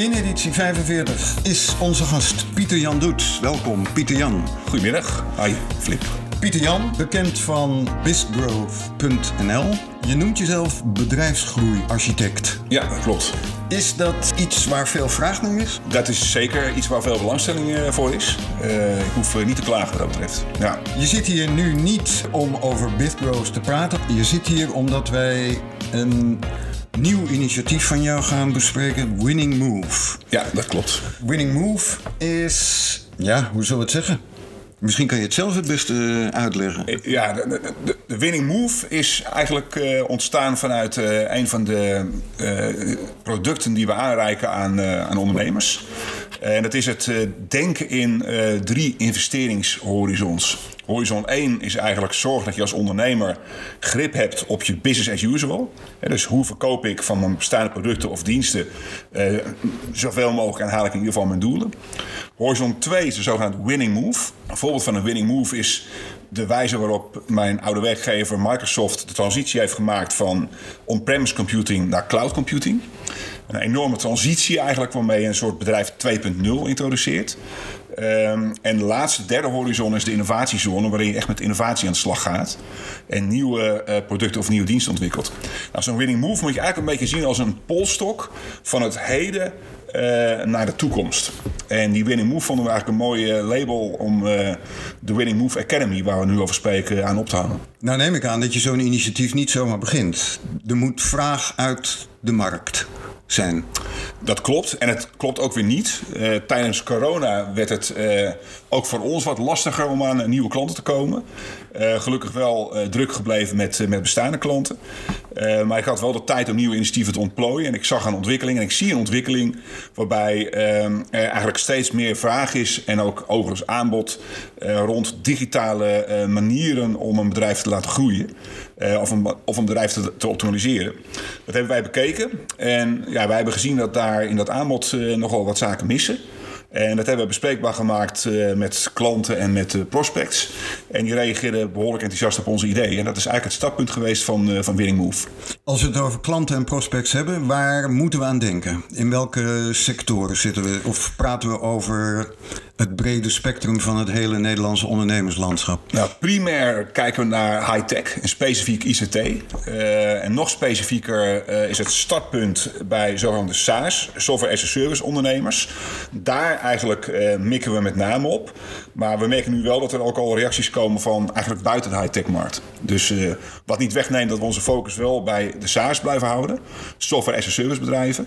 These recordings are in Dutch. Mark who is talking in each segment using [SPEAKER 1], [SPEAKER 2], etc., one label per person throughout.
[SPEAKER 1] In editie 45 is onze gast Pieter Jan Doets. Welkom, Pieter Jan.
[SPEAKER 2] Goedemiddag. Hi, Flip.
[SPEAKER 1] Pieter Jan, bekend van bizgrowth.nl. Je noemt jezelf bedrijfsgroeiarchitect.
[SPEAKER 2] Ja, dat klopt.
[SPEAKER 1] Is dat iets waar veel vraag naar is?
[SPEAKER 2] Dat is zeker iets waar veel belangstelling eh, voor is. Uh, ik hoef eh, niet te klagen wat dat betreft. Ja.
[SPEAKER 1] Je zit hier nu niet om over BizGrowth te praten. Je zit hier omdat wij een nieuw initiatief van jou gaan bespreken, Winning Move.
[SPEAKER 2] Ja, dat klopt.
[SPEAKER 1] Winning Move is, ja, hoe zullen we het zeggen? Misschien kan je het zelf het beste eh, uitleggen.
[SPEAKER 2] Eh, ja, de, de, de Winning Move is eigenlijk uh, ontstaan vanuit uh, een van de uh, producten die we aanreiken aan, aan ondernemers. En dat is het denken in drie investeringshorizons. Horizon 1 is eigenlijk zorg dat je als ondernemer grip hebt op je business as usual. dus hoe verkoop ik van mijn bestaande producten of diensten zoveel mogelijk en haal ik in ieder geval mijn doelen. Horizon 2 is de zogenaamde winning move. Een voorbeeld van een winning move is de wijze waarop mijn oude werkgever Microsoft de transitie heeft gemaakt van on-premise computing naar cloud computing. Een enorme transitie eigenlijk waarmee je een soort bedrijf 2.0 introduceert. Um, en de laatste, derde horizon is de innovatiezone, waarin je echt met innovatie aan de slag gaat. En nieuwe uh, producten of nieuwe diensten ontwikkelt. Nou, zo'n winning move moet je eigenlijk een beetje zien als een polstok van het heden uh, naar de toekomst. En die Winning Move vonden we eigenlijk een mooi label om de Winning Move Academy, waar we nu over spreken, aan op te hangen.
[SPEAKER 1] Nou neem ik aan dat je zo'n initiatief niet zomaar begint. Er moet vraag uit de markt zijn.
[SPEAKER 2] Dat klopt. En het klopt ook weer niet. Uh, tijdens corona werd het uh, ook voor ons wat lastiger om aan nieuwe klanten te komen. Uh, gelukkig wel druk gebleven met, met bestaande klanten. maar ik had wel de tijd om nieuwe initiatieven te ontplooien. En ik zag een ontwikkeling en ik zie een ontwikkeling waarbij er eigenlijk steeds meer vraag is en ook overigens aanbod rond digitale manieren om een bedrijf te laten groeien. Of, een, of bedrijf te, te optimaliseren. Dat hebben wij bekeken. En ja, wij hebben gezien dat daar in dat aanbod uh, nogal wat zaken missen. En dat hebben we bespreekbaar gemaakt uh, met klanten en met prospects. En die reageerden behoorlijk enthousiast op onze ideeën. En dat is eigenlijk het startpunt geweest van, van Winning Move.
[SPEAKER 1] Als we het over klanten en prospects hebben, waar moeten we aan denken? In welke sectoren zitten we? Of praten we over het brede spectrum van het hele Nederlandse ondernemerslandschap?
[SPEAKER 2] Nou, primair kijken we naar high-tech en specifiek ICT. Uh, en nog specifieker uh, is het startpunt bij zogenaamde SaaS, Software as a Service ondernemers. Daar eigenlijk uh, mikken we met name op. Maar we merken nu wel dat er ook al reacties komen van eigenlijk buiten de high-tech markt. Dus wat niet wegneemt dat we onze focus wel bij de SaaS blijven houden. Software as a Service bedrijven.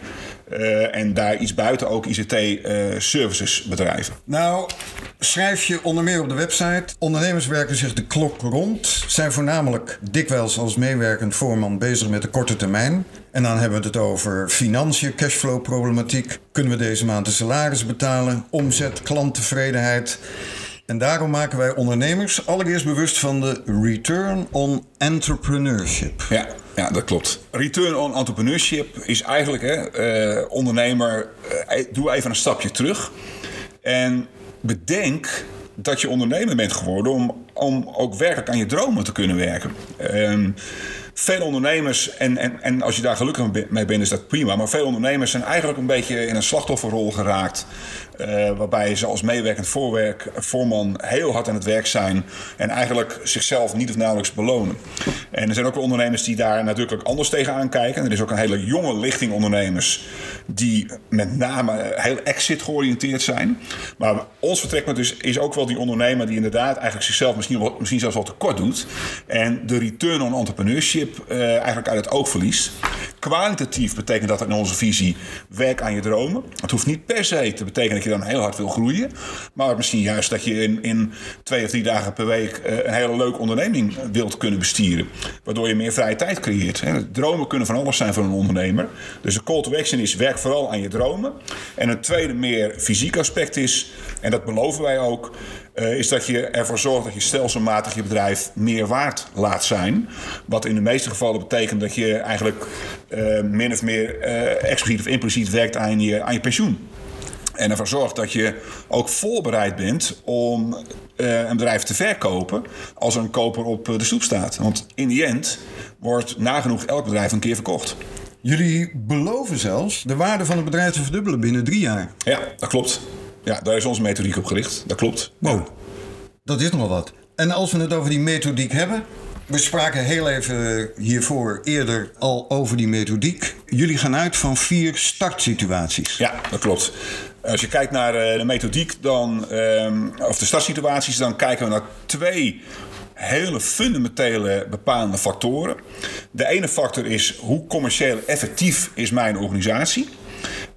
[SPEAKER 2] en daar iets buiten ook ICT services bedrijven.
[SPEAKER 1] Nou, schrijf je onder meer op de website. Ondernemers werken zich de klok rond. Zijn voornamelijk dikwijls als meewerkend voorman bezig met de korte termijn. En dan hebben we het over financiën, cashflow problematiek. Kunnen we deze maand de salaris betalen? Omzet, klanttevredenheid. En daarom maken wij ondernemers allereerst bewust van de return on entrepreneurship.
[SPEAKER 2] Ja, ja, dat klopt. Return on entrepreneurship is eigenlijk, hè, uh, ondernemer, uh, doe even een stapje terug. En bedenk dat je ondernemer bent geworden om, om ook werkelijk aan je dromen te kunnen werken. Um, veel ondernemers, en, en, en als je daar gelukkig mee bent, is dat prima. Maar veel ondernemers zijn eigenlijk een beetje in een slachtofferrol geraakt. Uh, waarbij ze als meewerkend voorwerk, voorman heel hard aan het werk zijn. En eigenlijk zichzelf niet of nauwelijks belonen. En er zijn ook ondernemers die daar natuurlijk anders tegenaan kijken. Er is ook een hele jonge lichting ondernemers. die met name heel exit georiënteerd zijn. Maar ons vertrekpunt dus is ook wel die ondernemer die inderdaad eigenlijk zichzelf misschien, wel, misschien zelfs wat tekort doet. En de return on entrepreneurship uh, eigenlijk uit het oog verliest. Kwalitatief betekent dat in onze visie werk aan je dromen. Het hoeft niet per se te betekenen dat je dan heel hard wil groeien. Maar misschien juist dat je in, in twee of drie dagen per week uh, een hele leuke onderneming wilt kunnen bestieren. Waardoor je meer vrije tijd creëert. Dromen kunnen van alles zijn voor een ondernemer. Dus de call to action is werk vooral aan je dromen. En een tweede meer fysiek aspect is, en dat beloven wij ook, uh, is dat je ervoor zorgt dat je stelselmatig je bedrijf meer waard laat zijn. Wat in de meeste gevallen betekent dat je eigenlijk uh, min of meer uh, expliciet of impliciet werkt aan je, aan je pensioen. En ervoor zorgt dat je ook voorbereid bent om uh, een bedrijf te verkopen als er een koper op de stoep staat. Want in die end wordt nagenoeg elk bedrijf een keer verkocht.
[SPEAKER 1] Jullie beloven zelfs de waarde van het bedrijf te verdubbelen binnen drie jaar.
[SPEAKER 2] Ja, dat klopt. Ja, daar is onze methodiek op gericht. Dat klopt.
[SPEAKER 1] Wow, dat is nogal wat. En als we het over die methodiek hebben. We spraken heel even hiervoor eerder al over die methodiek. Jullie gaan uit van vier startsituaties.
[SPEAKER 2] Ja, dat klopt. Als je kijkt naar eh, de methodiek dan, ehm, of de startsituaties, dan kijken we naar twee hele fundamentele bepalende factoren. De ene factor is hoe commercieel effectief is mijn organisatie.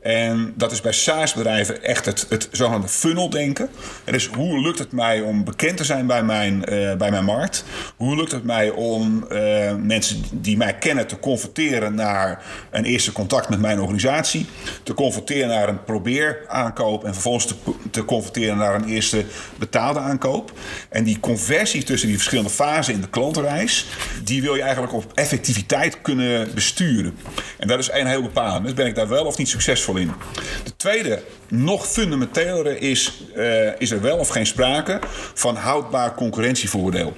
[SPEAKER 2] En dat is bij SaaS-bedrijven echt het, het zogenaamde funnel-denken. Dus hoe lukt het mij om bekend te zijn bij mijn, uh, bij mijn markt? Hoe lukt het mij om uh, mensen die mij kennen te converteren naar een eerste contact met mijn organisatie? Te converteren naar een probeeraankoop en vervolgens te, te converteren naar een eerste betaalde aankoop. En die conversie tussen die verschillende fasen in de klantenreis, die wil je eigenlijk op effectiviteit kunnen besturen. En dat is een heel bepalend. Dus ben ik daar wel of niet succesvol De tweede, nog fundamentelere, is: uh, is er wel of geen sprake van houdbaar concurrentievoordeel?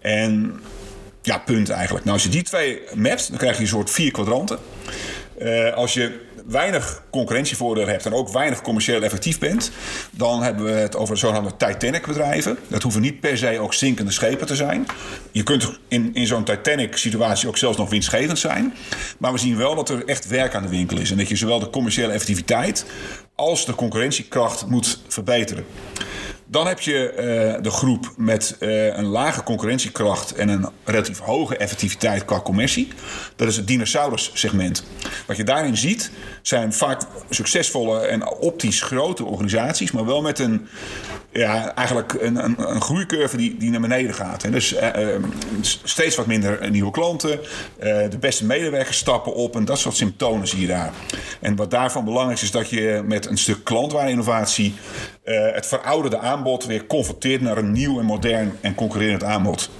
[SPEAKER 2] En ja, punt eigenlijk. Nou, als je die twee mapt, dan krijg je een soort vier kwadranten. Uh, als je weinig concurrentievoordeel hebt en ook weinig commercieel effectief bent, dan hebben we het over zogenaamde Titanic-bedrijven. Dat hoeven niet per se ook zinkende schepen te zijn. Je kunt in, in zo'n Titanic-situatie ook zelfs nog winstgevend zijn. Maar we zien wel dat er echt werk aan de winkel is en dat je zowel de commerciële effectiviteit als de concurrentiekracht moet verbeteren. Dan heb je uh, de groep met uh, een lage concurrentiekracht en een relatief hoge effectiviteit qua commercie. Dat is het dinosaurus-segment. Wat je daarin ziet, zijn vaak succesvolle en optisch grote organisaties, maar wel met een, ja, eigenlijk een, een, een groeicurve die, die naar beneden gaat. En dus uh, steeds wat minder nieuwe klanten, de beste medewerkers stappen op en dat soort symptomen zie je daar. En wat daarvan belangrijk is, is dat je met een stuk klantwaarde-innovatie het verouderde aanbod weer converteert naar een nieuw en modern en concurrerend aanbod.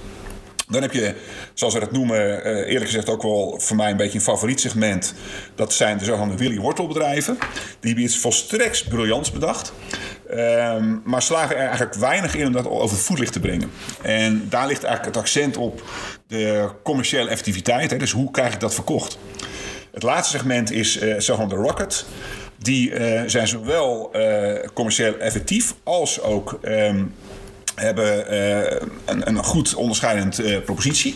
[SPEAKER 2] Dan heb je, zoals we dat noemen, eerlijk gezegd ook wel voor mij een beetje een favoriet segment. Dat zijn de zogenaamde Willy Wortelbedrijven. Die hebben iets volstrekt briljants bedacht. Um, maar slagen er eigenlijk weinig in om dat over het voetlicht te brengen. En daar ligt eigenlijk het accent op de commerciële effectiviteit. Hè, dus hoe krijg ik dat verkocht? Het laatste segment is uh, zogenaamde Rocket. Die uh, zijn zowel commercieel effectief als ook um, hebben uh, een, een, goed onderscheidend propositie.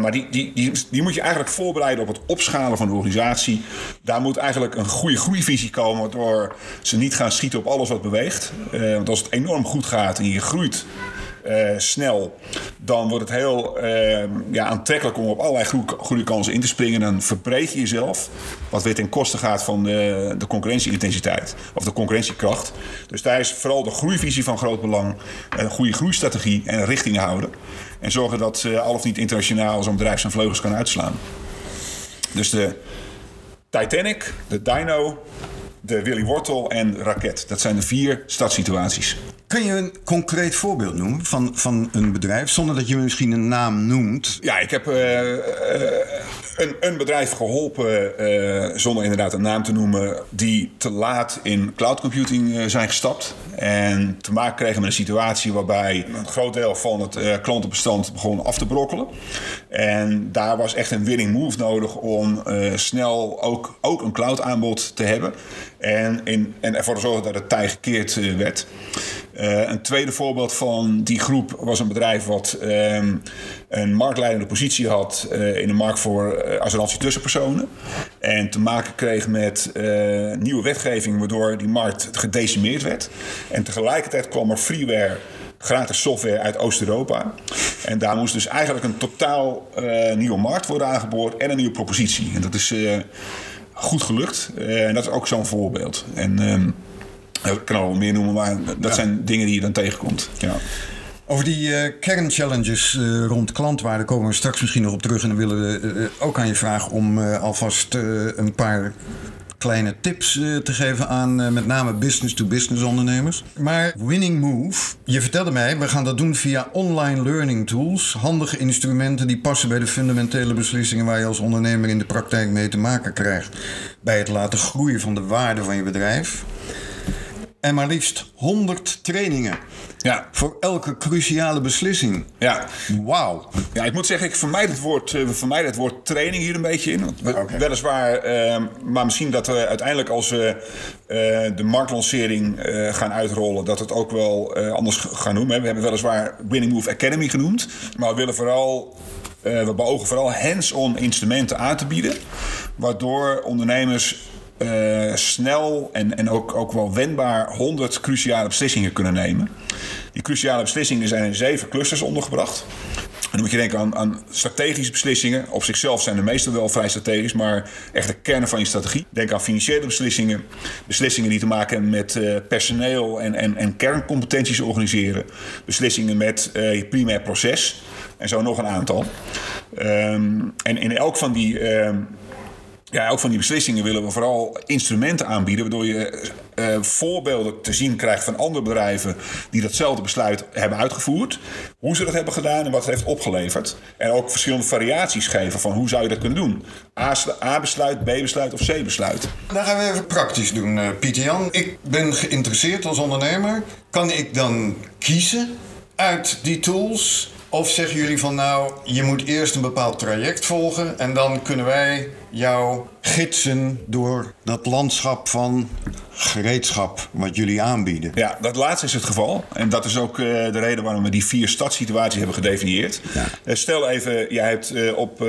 [SPEAKER 2] maar die, die, die, die, moet je eigenlijk voorbereiden op het opschalen van de organisatie. Daar moet eigenlijk een goede groeivisie komen, waardoor ze niet gaan schieten op alles wat beweegt. want als het enorm goed gaat en je groeit snel, dan wordt het heel uh, ja, aantrekkelijk om op allerlei goede kansen in te springen. Dan verbreed je jezelf, wat weer ten koste gaat van de, de concurrentieintensiteit of de concurrentiekracht. Dus daar is vooral de groeivisie van groot belang, een goede groeistrategie en richtingen houden. En zorgen dat uh, al of niet internationaal zo'n bedrijf zijn vleugels kan uitslaan. Dus de Titanic, de Dino, de Willy Wortel en Raket. Dat zijn de vier startsituaties.
[SPEAKER 1] Kun je een concreet voorbeeld noemen van, van een bedrijf, zonder dat je misschien een naam noemt?
[SPEAKER 2] Ja, ik heb uh, uh, een, een, bedrijf geholpen, uh, zonder inderdaad een naam te noemen, die te laat in cloud computing zijn gestapt. En te maken kregen met een situatie waarbij een groot deel van het klantenbestand begon af te brokkelen. En daar was echt een winning move nodig om snel ook, ook een cloud aanbod te hebben. En, in, en ervoor te zorgen dat het tij gekeerd werd. Uh, een tweede voorbeeld van die groep was een bedrijf wat um, een marktleidende positie had uh, in de markt voor uh, tussenpersonen. En te maken kreeg met nieuwe wetgeving waardoor die markt gedecimeerd werd. En tegelijkertijd kwam er freeware gratis software uit Oost-Europa. En daar moest dus eigenlijk een totaal nieuwe markt worden aangeboord en een nieuwe propositie. En dat is goed gelukt. en dat is ook zo'n voorbeeld. En... Ik kan al meer noemen, maar dat ja. zijn dingen die je dan tegenkomt. Ja.
[SPEAKER 1] Over die uh, kernchallenges uh, rond klantwaarde komen we straks misschien nog op terug. En dan willen we uh, ook aan je vragen om alvast een paar kleine tips te geven aan met name business-to-business ondernemers. Maar Winning Move, je vertelde mij, we gaan dat doen via online learning tools. Handige instrumenten die passen bij de fundamentele beslissingen waar je als ondernemer in de praktijk mee te maken krijgt. Bij het laten groeien van de waarde van je bedrijf. En maar liefst 100 trainingen.
[SPEAKER 2] Ja.
[SPEAKER 1] Voor elke cruciale beslissing.
[SPEAKER 2] Ja.
[SPEAKER 1] Wauw.
[SPEAKER 2] Ja, ik moet zeggen, ik vermijd het woord, uh, vermijd het woord training hier een beetje in. Want we,
[SPEAKER 1] Oké.
[SPEAKER 2] Weliswaar, uh, maar misschien dat we uiteindelijk als we uh, de marktlancering eh, gaan uitrollen, dat we het ook wel eh, anders gaan noemen. We hebben weliswaar Winning Move Academy genoemd, maar we willen vooral uh, we beogen vooral hands-on instrumenten aan te bieden, waardoor ondernemers uh, snel en, en ook, ook wel wendbaar 100 cruciale beslissingen kunnen nemen. Die cruciale beslissingen zijn in zeven clusters ondergebracht. Dan moet je denken aan, aan, strategische beslissingen. Op zichzelf zijn de meeste wel vrij strategisch, maar echt de kern van je strategie. Denk aan financiële beslissingen. Beslissingen die te maken hebben met uh, personeel en, en, en kerncompetenties organiseren. Beslissingen met uh, je primair proces. En zo nog een aantal. Um, en in elk van die. Um, ja, ook van die beslissingen willen we vooral instrumenten aanbieden, waardoor je uh, voorbeelden te zien krijgt van andere bedrijven die datzelfde besluit hebben uitgevoerd, hoe ze dat hebben gedaan en wat het heeft opgeleverd. En ook verschillende variaties geven van hoe zou je dat kunnen doen. A-besluit, B-besluit of C-besluit.
[SPEAKER 1] Dan gaan we even praktisch doen, uh, Pieter Jan. Ik ben geïnteresseerd als ondernemer. Kan ik dan kiezen uit die tools? Of zeggen jullie van nou, je moet eerst een bepaald traject volgen en dan kunnen wij jou gidsen door dat landschap van gereedschap wat jullie aanbieden.
[SPEAKER 2] Ja, dat laatste is het geval. En dat is ook uh, de reden waarom we die vier stadssituaties hebben gedefinieerd. Ja. Uh, stel even, jij hebt uh, op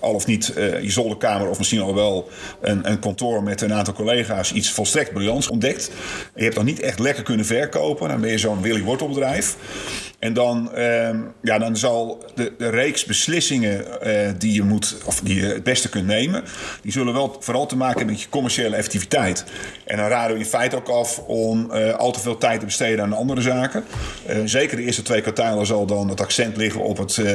[SPEAKER 2] al of niet je zolderkamer of misschien al wel een, een, kantoor met een aantal collega's iets volstrekt briljants ontdekt. Je hebt dan niet echt lekker kunnen verkopen. Dan ben je zo'n Willy Wortelbedrijf. En dan, ehm, ja, dan zal de, de reeks beslissingen die je moet, of die je het beste kunt nemen, die zullen wel vooral te maken hebben met je commerciële effectiviteit. En dan raden we in feite ook af om uh, al te veel tijd te besteden aan andere zaken. Uh, zeker de eerste twee kwartalen zal dan het accent liggen op het uh,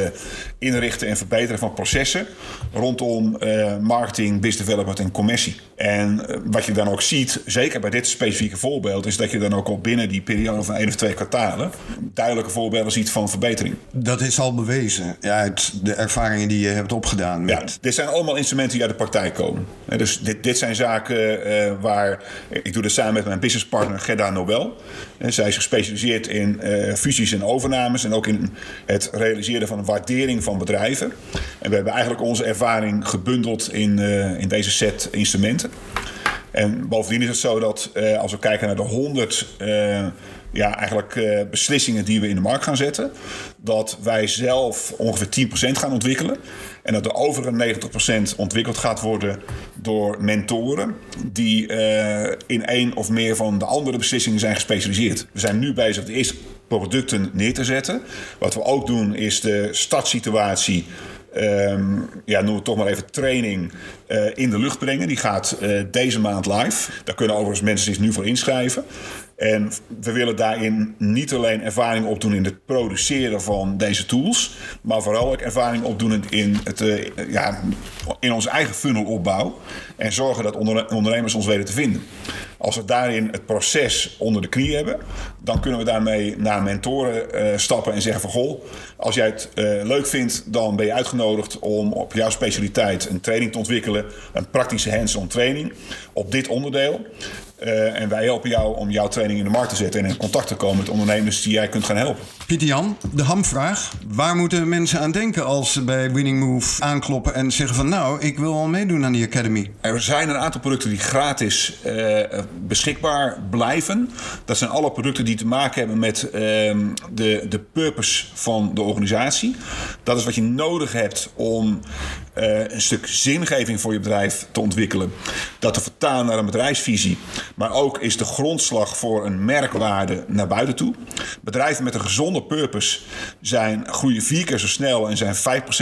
[SPEAKER 2] inrichten en verbeteren van processen rondom marketing, business development en commercie. En wat je dan ook ziet, zeker bij dit specifieke voorbeeld, is dat je dan ook al binnen die periode van één of twee kwartalen duidelijke voorbeelden ziet van verbetering.
[SPEAKER 1] Dat is al bewezen ja, uit de ervaringen die je hebt opgedaan. Met...
[SPEAKER 2] Ja, dit zijn allemaal instrumenten die de praktijk komen. Dus dit, dit zijn zaken uh, waar ik doe dit samen met mijn businesspartner Gerda Nobel. En zij is gespecialiseerd in uh, fusies en overnames en ook in het realiseren van waardering van bedrijven. En we hebben eigenlijk onze ervaring gebundeld in, uh, in deze set instrumenten. En bovendien is het zo dat uh, als we kijken naar de 100 uh, ja, eigenlijk uh, beslissingen die we in de markt gaan zetten, dat wij zelf ongeveer 10% gaan ontwikkelen. En dat de overige 90% ontwikkeld gaat worden door mentoren die in één of meer van de andere beslissingen zijn gespecialiseerd. We zijn nu bezig de eerste producten neer te zetten. Wat we ook doen is de startsituatie Um, ja, noem het toch maar even training uh, in de lucht brengen. Die gaat uh, deze maand live. Daar kunnen overigens mensen zich nu voor inschrijven. En we willen daarin niet alleen ervaring opdoen in het produceren van deze tools, maar vooral ook ervaring opdoen in, het, uh, ja, in onze eigen funnelopbouw. En zorgen dat ondernemers ons weten te vinden. Als we daarin het proces onder de knie hebben, dan kunnen we daarmee naar mentoren uh, stappen en zeggen van goh, als jij het uh, leuk vindt, dan ben je uitgenodigd om op jouw specialiteit een training te ontwikkelen, een praktische hands-on training op dit onderdeel. Uh, en wij helpen jou om jouw training in de markt te zetten en in contact te komen met ondernemers die jij kunt gaan helpen.
[SPEAKER 1] Pieter Jan, de hamvraag. Waar moeten mensen aan denken als ze bij Winning Move aankloppen en zeggen van nou, ik wil al meedoen aan die Academy?
[SPEAKER 2] Er zijn een aantal producten die gratis uh, beschikbaar blijven. Dat zijn alle producten die te maken hebben met uh, de, de purpose van de organisatie. Dat is wat je nodig hebt om uh, een stuk zingeving voor je bedrijf te ontwikkelen. Dat te vertalen naar een bedrijfsvisie. Maar ook is de grondslag voor een merkwaarde naar buiten toe. Bedrijven met een gezonde purpose zijn, groeien vier keer zo snel en zijn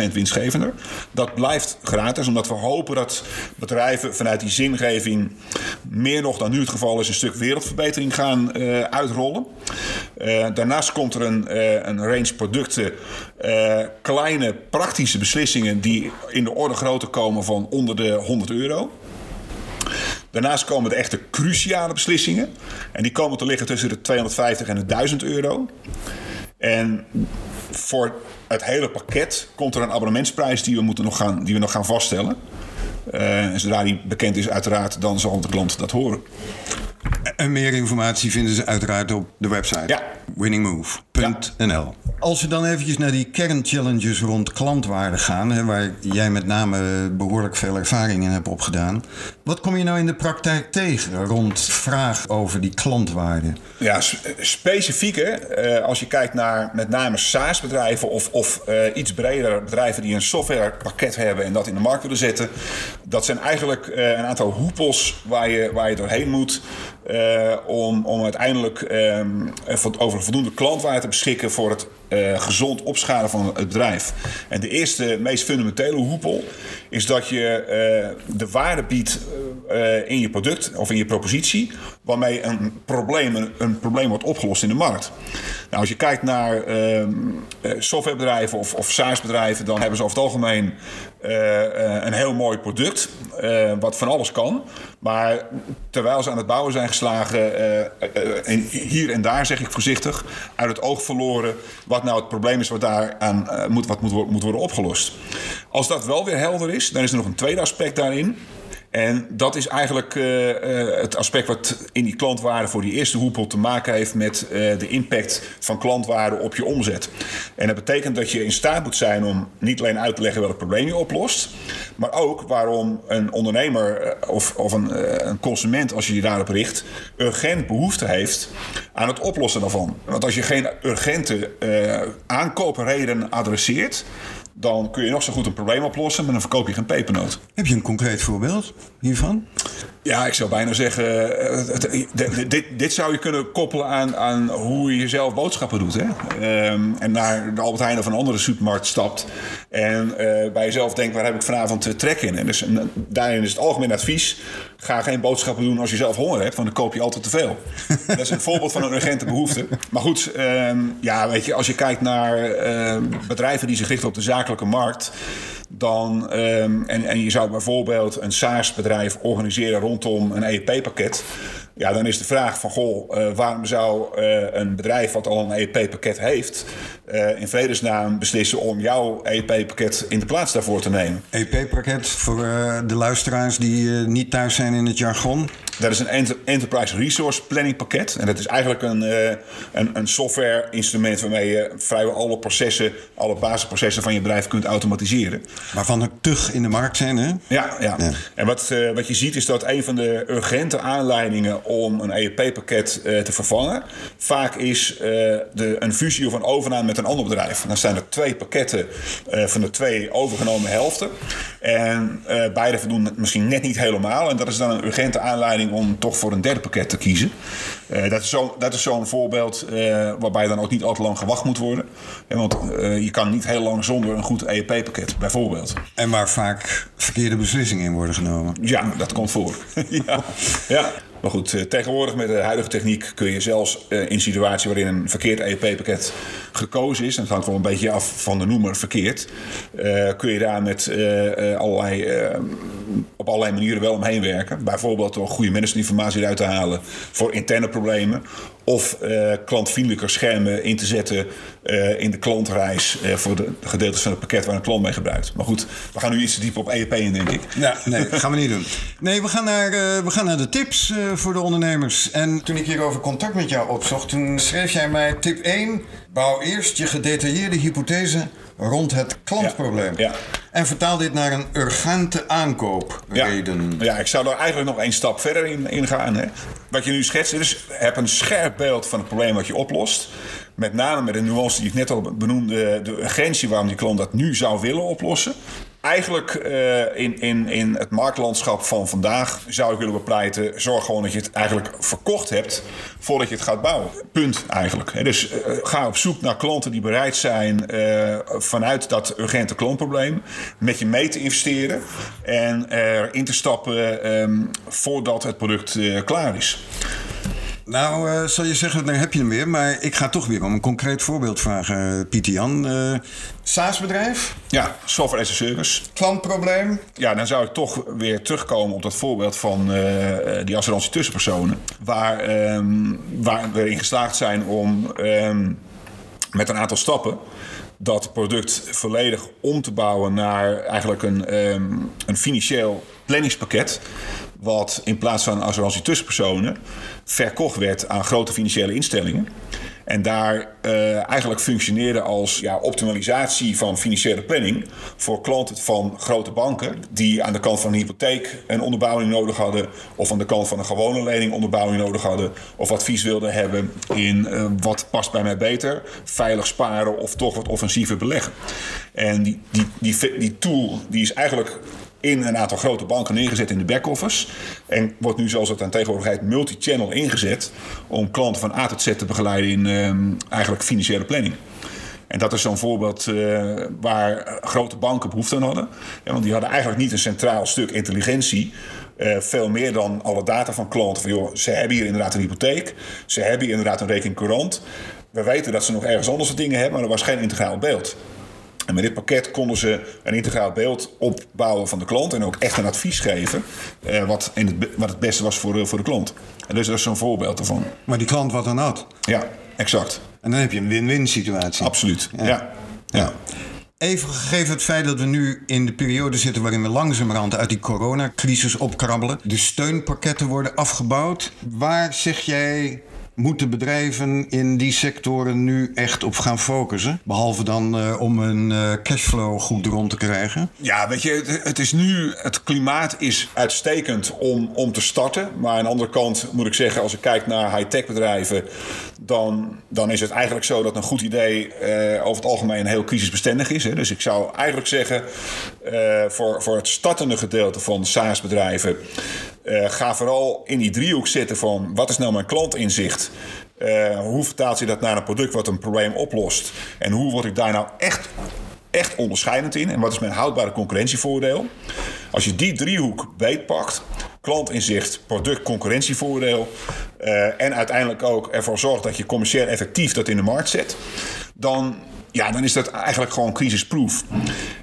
[SPEAKER 2] 5% winstgevender. Dat blijft gratis, omdat we hopen dat bedrijven vanuit die zingeving meer nog dan nu het geval is, een stuk wereldverbetering gaan uh, uitrollen. Uh, daarnaast komt er een, uh, een range producten, kleine praktische beslissingen die in de orde grootte komen van onder de 100 euro. Daarnaast komen de echte cruciale beslissingen. En die komen te liggen tussen de 250 en de 1000 euro. En voor het hele pakket komt er een abonnementsprijs die we, moeten nog, gaan, die we nog gaan vaststellen. Uh, en zodra die bekend is, uiteraard, dan zal de klant dat horen.
[SPEAKER 1] En meer informatie vinden ze uiteraard op de website.
[SPEAKER 2] Ja.
[SPEAKER 1] winningmove.nl. Als we dan eventjes naar die kernchallenges rond klantwaarde gaan, hè, waar jij met name behoorlijk veel ervaring in hebt opgedaan. Wat kom je nou in de praktijk tegen rond vraag over die klantwaarde?
[SPEAKER 2] Ja, specifiek hè, eh, als je kijkt naar met name SaaS-bedrijven of, of uh, iets breder bedrijven die een softwarepakket hebben en dat in de markt willen zetten. Dat zijn eigenlijk een aantal hoepels waar je, waar je doorheen moet om, om uiteindelijk um, over voldoende klantwaarde te beschikken voor het uh, gezond opschalen van het bedrijf. En de eerste, meest fundamentele hoepel is dat je uh, de waarde biedt uh, in je product of in je propositie, waarmee een probleem, een, probleem wordt opgelost in de markt. Nou, als je kijkt naar ehm, softwarebedrijven of, of SaaS-bedrijven, dan hebben ze over het algemeen een heel mooi product, wat van alles kan. Maar terwijl ze aan het bouwen zijn geslagen, en hier en daar zeg ik voorzichtig, uit het oog verloren wat nou het probleem is wat daar aan moet, wat moet, moet worden opgelost. Als dat wel weer helder is, dan is er nog een tweede aspect daarin. En dat is eigenlijk uh, uh, het aspect wat in die klantwaarde voor die eerste hoepel te maken heeft met uh, de impact van klantwaarde op je omzet. En dat betekent dat je in staat moet zijn om niet alleen uit te leggen welk probleem je oplost, maar ook waarom een ondernemer of, of een, een, consument, als je je daarop richt, urgent behoefte heeft aan het oplossen daarvan. Want als je geen urgente aankoopreden adresseert, dan kun je nog zo goed een probleem oplossen, maar dan verkoop je geen pepernoot.
[SPEAKER 1] Heb je een concreet voorbeeld hiervan?
[SPEAKER 2] Ja, ik zou bijna zeggen, eh, dit, dit zou je kunnen koppelen aan, aan hoe je zelf boodschappen doet. Hè? Ehm, en naar de Albert Heijn of een andere supermarkt stapt en uh, bij jezelf denkt, waar heb ik vanavond trek in? En dus daarin is het algemeen advies, ga geen boodschappen doen als je zelf honger hebt, want dan koop je altijd te veel. dat is een voorbeeld van een urgente behoefte. Maar goed, ehm, ja, weet je, als je kijkt naar ehm, bedrijven die zich richten op de zakelijke markt dan, um, en, en je zou bijvoorbeeld een SaaS-bedrijf organiseren rondom een EEP-pakket. Ja, dan is de vraag van, goh, uh, waarom zou uh, een bedrijf wat al een EEP-pakket heeft... Uh, in vredesnaam beslissen om jouw EEP-pakket in de plaats daarvoor te nemen?
[SPEAKER 1] EEP-pakket voor de luisteraars die niet thuis zijn in het jargon?
[SPEAKER 2] Dat is een Enterprise Resource Planning pakket. En dat is eigenlijk een, een, een software-instrument waarmee je vrijwel alle processen, alle basisprocessen van je bedrijf kunt automatiseren.
[SPEAKER 1] Waarvan er tug in de markt zijn, hè?
[SPEAKER 2] Ja, ja. ja. En wat, wat je ziet is dat een van de urgente aanleidingen om een EEP-pakket uh, te vervangen. Vaak is uh, de, een fusie of een overname met een ander bedrijf. Dan zijn er twee pakketten van de twee overgenomen helften. En beide voldoen misschien net niet helemaal. En dat is dan een urgente aanleiding om toch voor een derde pakket te kiezen. Dat is zo'n zo voorbeeld waarbij dan ook niet al te lang gewacht moet worden. want je kan niet heel lang zonder een goed EEP-pakket, bijvoorbeeld.
[SPEAKER 1] En waar vaak verkeerde beslissingen in worden genomen.
[SPEAKER 2] Ja, dat komt voor. ja. ja. Maar goed, eh, tegenwoordig met de huidige techniek kun je zelfs uh, in situatie waarin een verkeerd EEP-pakket gekozen is, en het hangt wel een beetje af van de noemer verkeerd, uh, kun je daar met allerlei, op allerlei manieren wel omheen werken. Bijvoorbeeld door goede managementinformatie eruit te halen voor interne problemen. Of uh, klantvriendelijker schermen in te zetten uh, in de klantreis uh, voor de gedeeltes van het pakket waar een klant mee gebruikt. Maar goed, we gaan nu iets te diep op EEP in, denk ik.
[SPEAKER 1] Ja, nee, dat gaan we niet doen. Nee, we gaan naar, we gaan naar de tips voor de ondernemers. En toen ik hierover contact met jou opzocht, toen schreef jij mij tip 1. Bouw eerst je gedetailleerde hypothese rond het klantprobleem. Ja, ja. En vertaal dit naar een urgente aankoopreden.
[SPEAKER 2] Ja, ja, ik zou er eigenlijk nog één stap verder in, in gaan. Hè. Wat je nu schetst is, heb een scherp beeld van het probleem wat je oplost. Met name met de nuance die ik net al benoemde, de urgentie waarom die klant dat nu zou willen oplossen eigenlijk uh, in, in, in het marktlandschap van vandaag zou ik willen bepleiten: zorg gewoon dat je het eigenlijk verkocht hebt voordat je het gaat bouwen. Punt eigenlijk. Dus uh, ga op zoek naar klanten die bereid zijn uh, vanuit dat urgente klantprobleem met je mee te investeren en erin te stappen um, voordat het product klaar is.
[SPEAKER 1] Nou, uh, zal je zeggen, dan heb je hem weer. Maar ik ga toch weer om een concreet voorbeeld vragen, Pieter Jan. Uh, SaaS-bedrijf?
[SPEAKER 2] Ja, software as a service.
[SPEAKER 1] Klantprobleem?
[SPEAKER 2] Ja, dan zou ik toch weer terugkomen op dat voorbeeld van uh, die assurantie tussenpersonen. Waar, um, waar we in geslaagd zijn om um, met een aantal stappen dat product volledig om te bouwen naar eigenlijk een, um, een financieel planningspakket wat in plaats van assurantie tussenpersonen verkocht werd aan grote financiële instellingen. En daar uh, eigenlijk functioneerde als ja, optimalisatie van financiële planning voor klanten van grote banken die aan de kant van een hypotheek een onderbouwing nodig hadden, of aan de kant van een gewone lening onderbouwing nodig hadden, of advies wilden hebben in uh, wat past bij mij beter, veilig sparen of toch wat offensiever beleggen. En die, die, die, die tool die is eigenlijk in een aantal grote banken neergezet in de back-office. En wordt nu, zoals het aan tegenwoordig heet, multi-channel ingezet. om klanten van A tot Z te begeleiden in uh, eigenlijk financiële planning. En dat is zo'n voorbeeld uh, waar grote banken behoefte aan hadden. Ja, want die hadden eigenlijk niet een centraal stuk intelligentie. Uh, veel meer dan alle data van klanten. Van, ze hebben hier inderdaad een hypotheek. Ze hebben hier inderdaad een rekening courant. We weten dat ze nog ergens anders dingen hebben, maar er was geen integraal beeld. En met dit pakket konden ze een integraal beeld opbouwen van de klant en ook echt een advies geven eh, wat, in het, wat het beste was voor, voor de klant. En dus dat is zo'n voorbeeld ervan.
[SPEAKER 1] Maar die klant wat dan had?
[SPEAKER 2] Ja, exact.
[SPEAKER 1] En dan heb je een win-win situatie.
[SPEAKER 2] Absoluut, ja. ja.
[SPEAKER 1] ja. Even gegeven het feit dat we nu in de periode zitten waarin we langzamerhand uit die coronacrisis opkrabbelen. De steunpakketten worden afgebouwd. Waar zeg jij moeten bedrijven in die sectoren nu echt op gaan focussen? Behalve dan uh, om hun uh, cashflow goed rond te krijgen.
[SPEAKER 2] Ja, weet je, het, het, is nu, het klimaat is uitstekend om, om te starten. Maar aan de andere kant moet ik zeggen, als ik kijk naar high-tech bedrijven, dan, dan is het eigenlijk zo dat een goed idee uh, over het algemeen heel crisisbestendig is. Hè. Dus ik zou eigenlijk zeggen, voor, voor het startende gedeelte van SaaS-bedrijven, ga vooral in die driehoek zitten van wat is nou mijn klantinzicht? Hoe vertaalt zich dat naar een product wat een probleem oplost? En hoe word ik daar nou echt, echt onderscheidend in? En wat is mijn houdbare concurrentievoordeel? Als je die driehoek beetpakt, klantinzicht, product, concurrentievoordeel... Uh, en uiteindelijk ook ervoor zorgt dat je commercieel effectief dat in de markt zet... dan, ja, dan is dat eigenlijk gewoon crisisproof.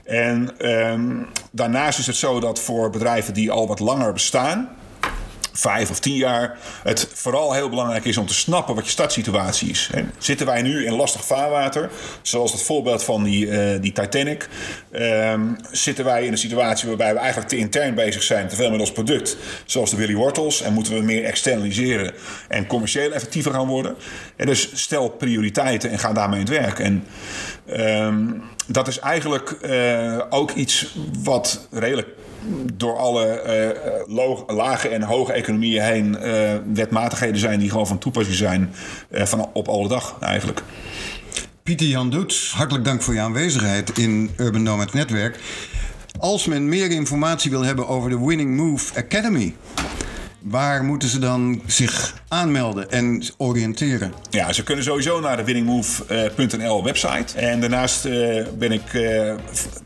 [SPEAKER 2] En um, daarnaast is het zo dat voor bedrijven die al wat langer bestaan vijf of tien jaar het vooral heel belangrijk is om te snappen wat je startsituatie is. Zitten wij nu in lastig vaarwater, zoals het voorbeeld van die, uh, die Titanic? Um, zitten wij in een situatie waarbij we eigenlijk te intern bezig zijn, te veel met ons product, zoals de Willy Wortels, en moeten we meer externaliseren en commercieel effectiever gaan worden? En dus stel prioriteiten en ga daarmee in het werk. En um, dat is eigenlijk uh, ook iets wat redelijk door alle uh, lage en hoge economieën heen uh, wetmatigheden zijn die gewoon van toepassing zijn van op alle dag eigenlijk.
[SPEAKER 1] Pieter Jan Doets, hartelijk dank voor je aanwezigheid in Urban Nomad Netwerk. Als men meer informatie wil hebben over de Winning Move Academy, Waar moeten ze dan zich aanmelden en oriënteren?
[SPEAKER 2] Ja, ze kunnen sowieso naar de winningmove.nl website. En daarnaast uh, ben ik uh,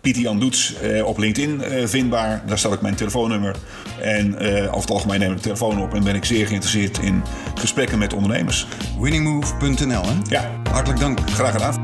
[SPEAKER 2] Pieter Jan Doets uh, op LinkedIn vindbaar. Daar staat ook mijn telefoonnummer. En over het algemeen neem ik de telefoon op en ben ik zeer geïnteresseerd in gesprekken met ondernemers.
[SPEAKER 1] Winningmove.nl, hè?
[SPEAKER 2] Ja.
[SPEAKER 1] Hartelijk dank.
[SPEAKER 2] Graag gedaan.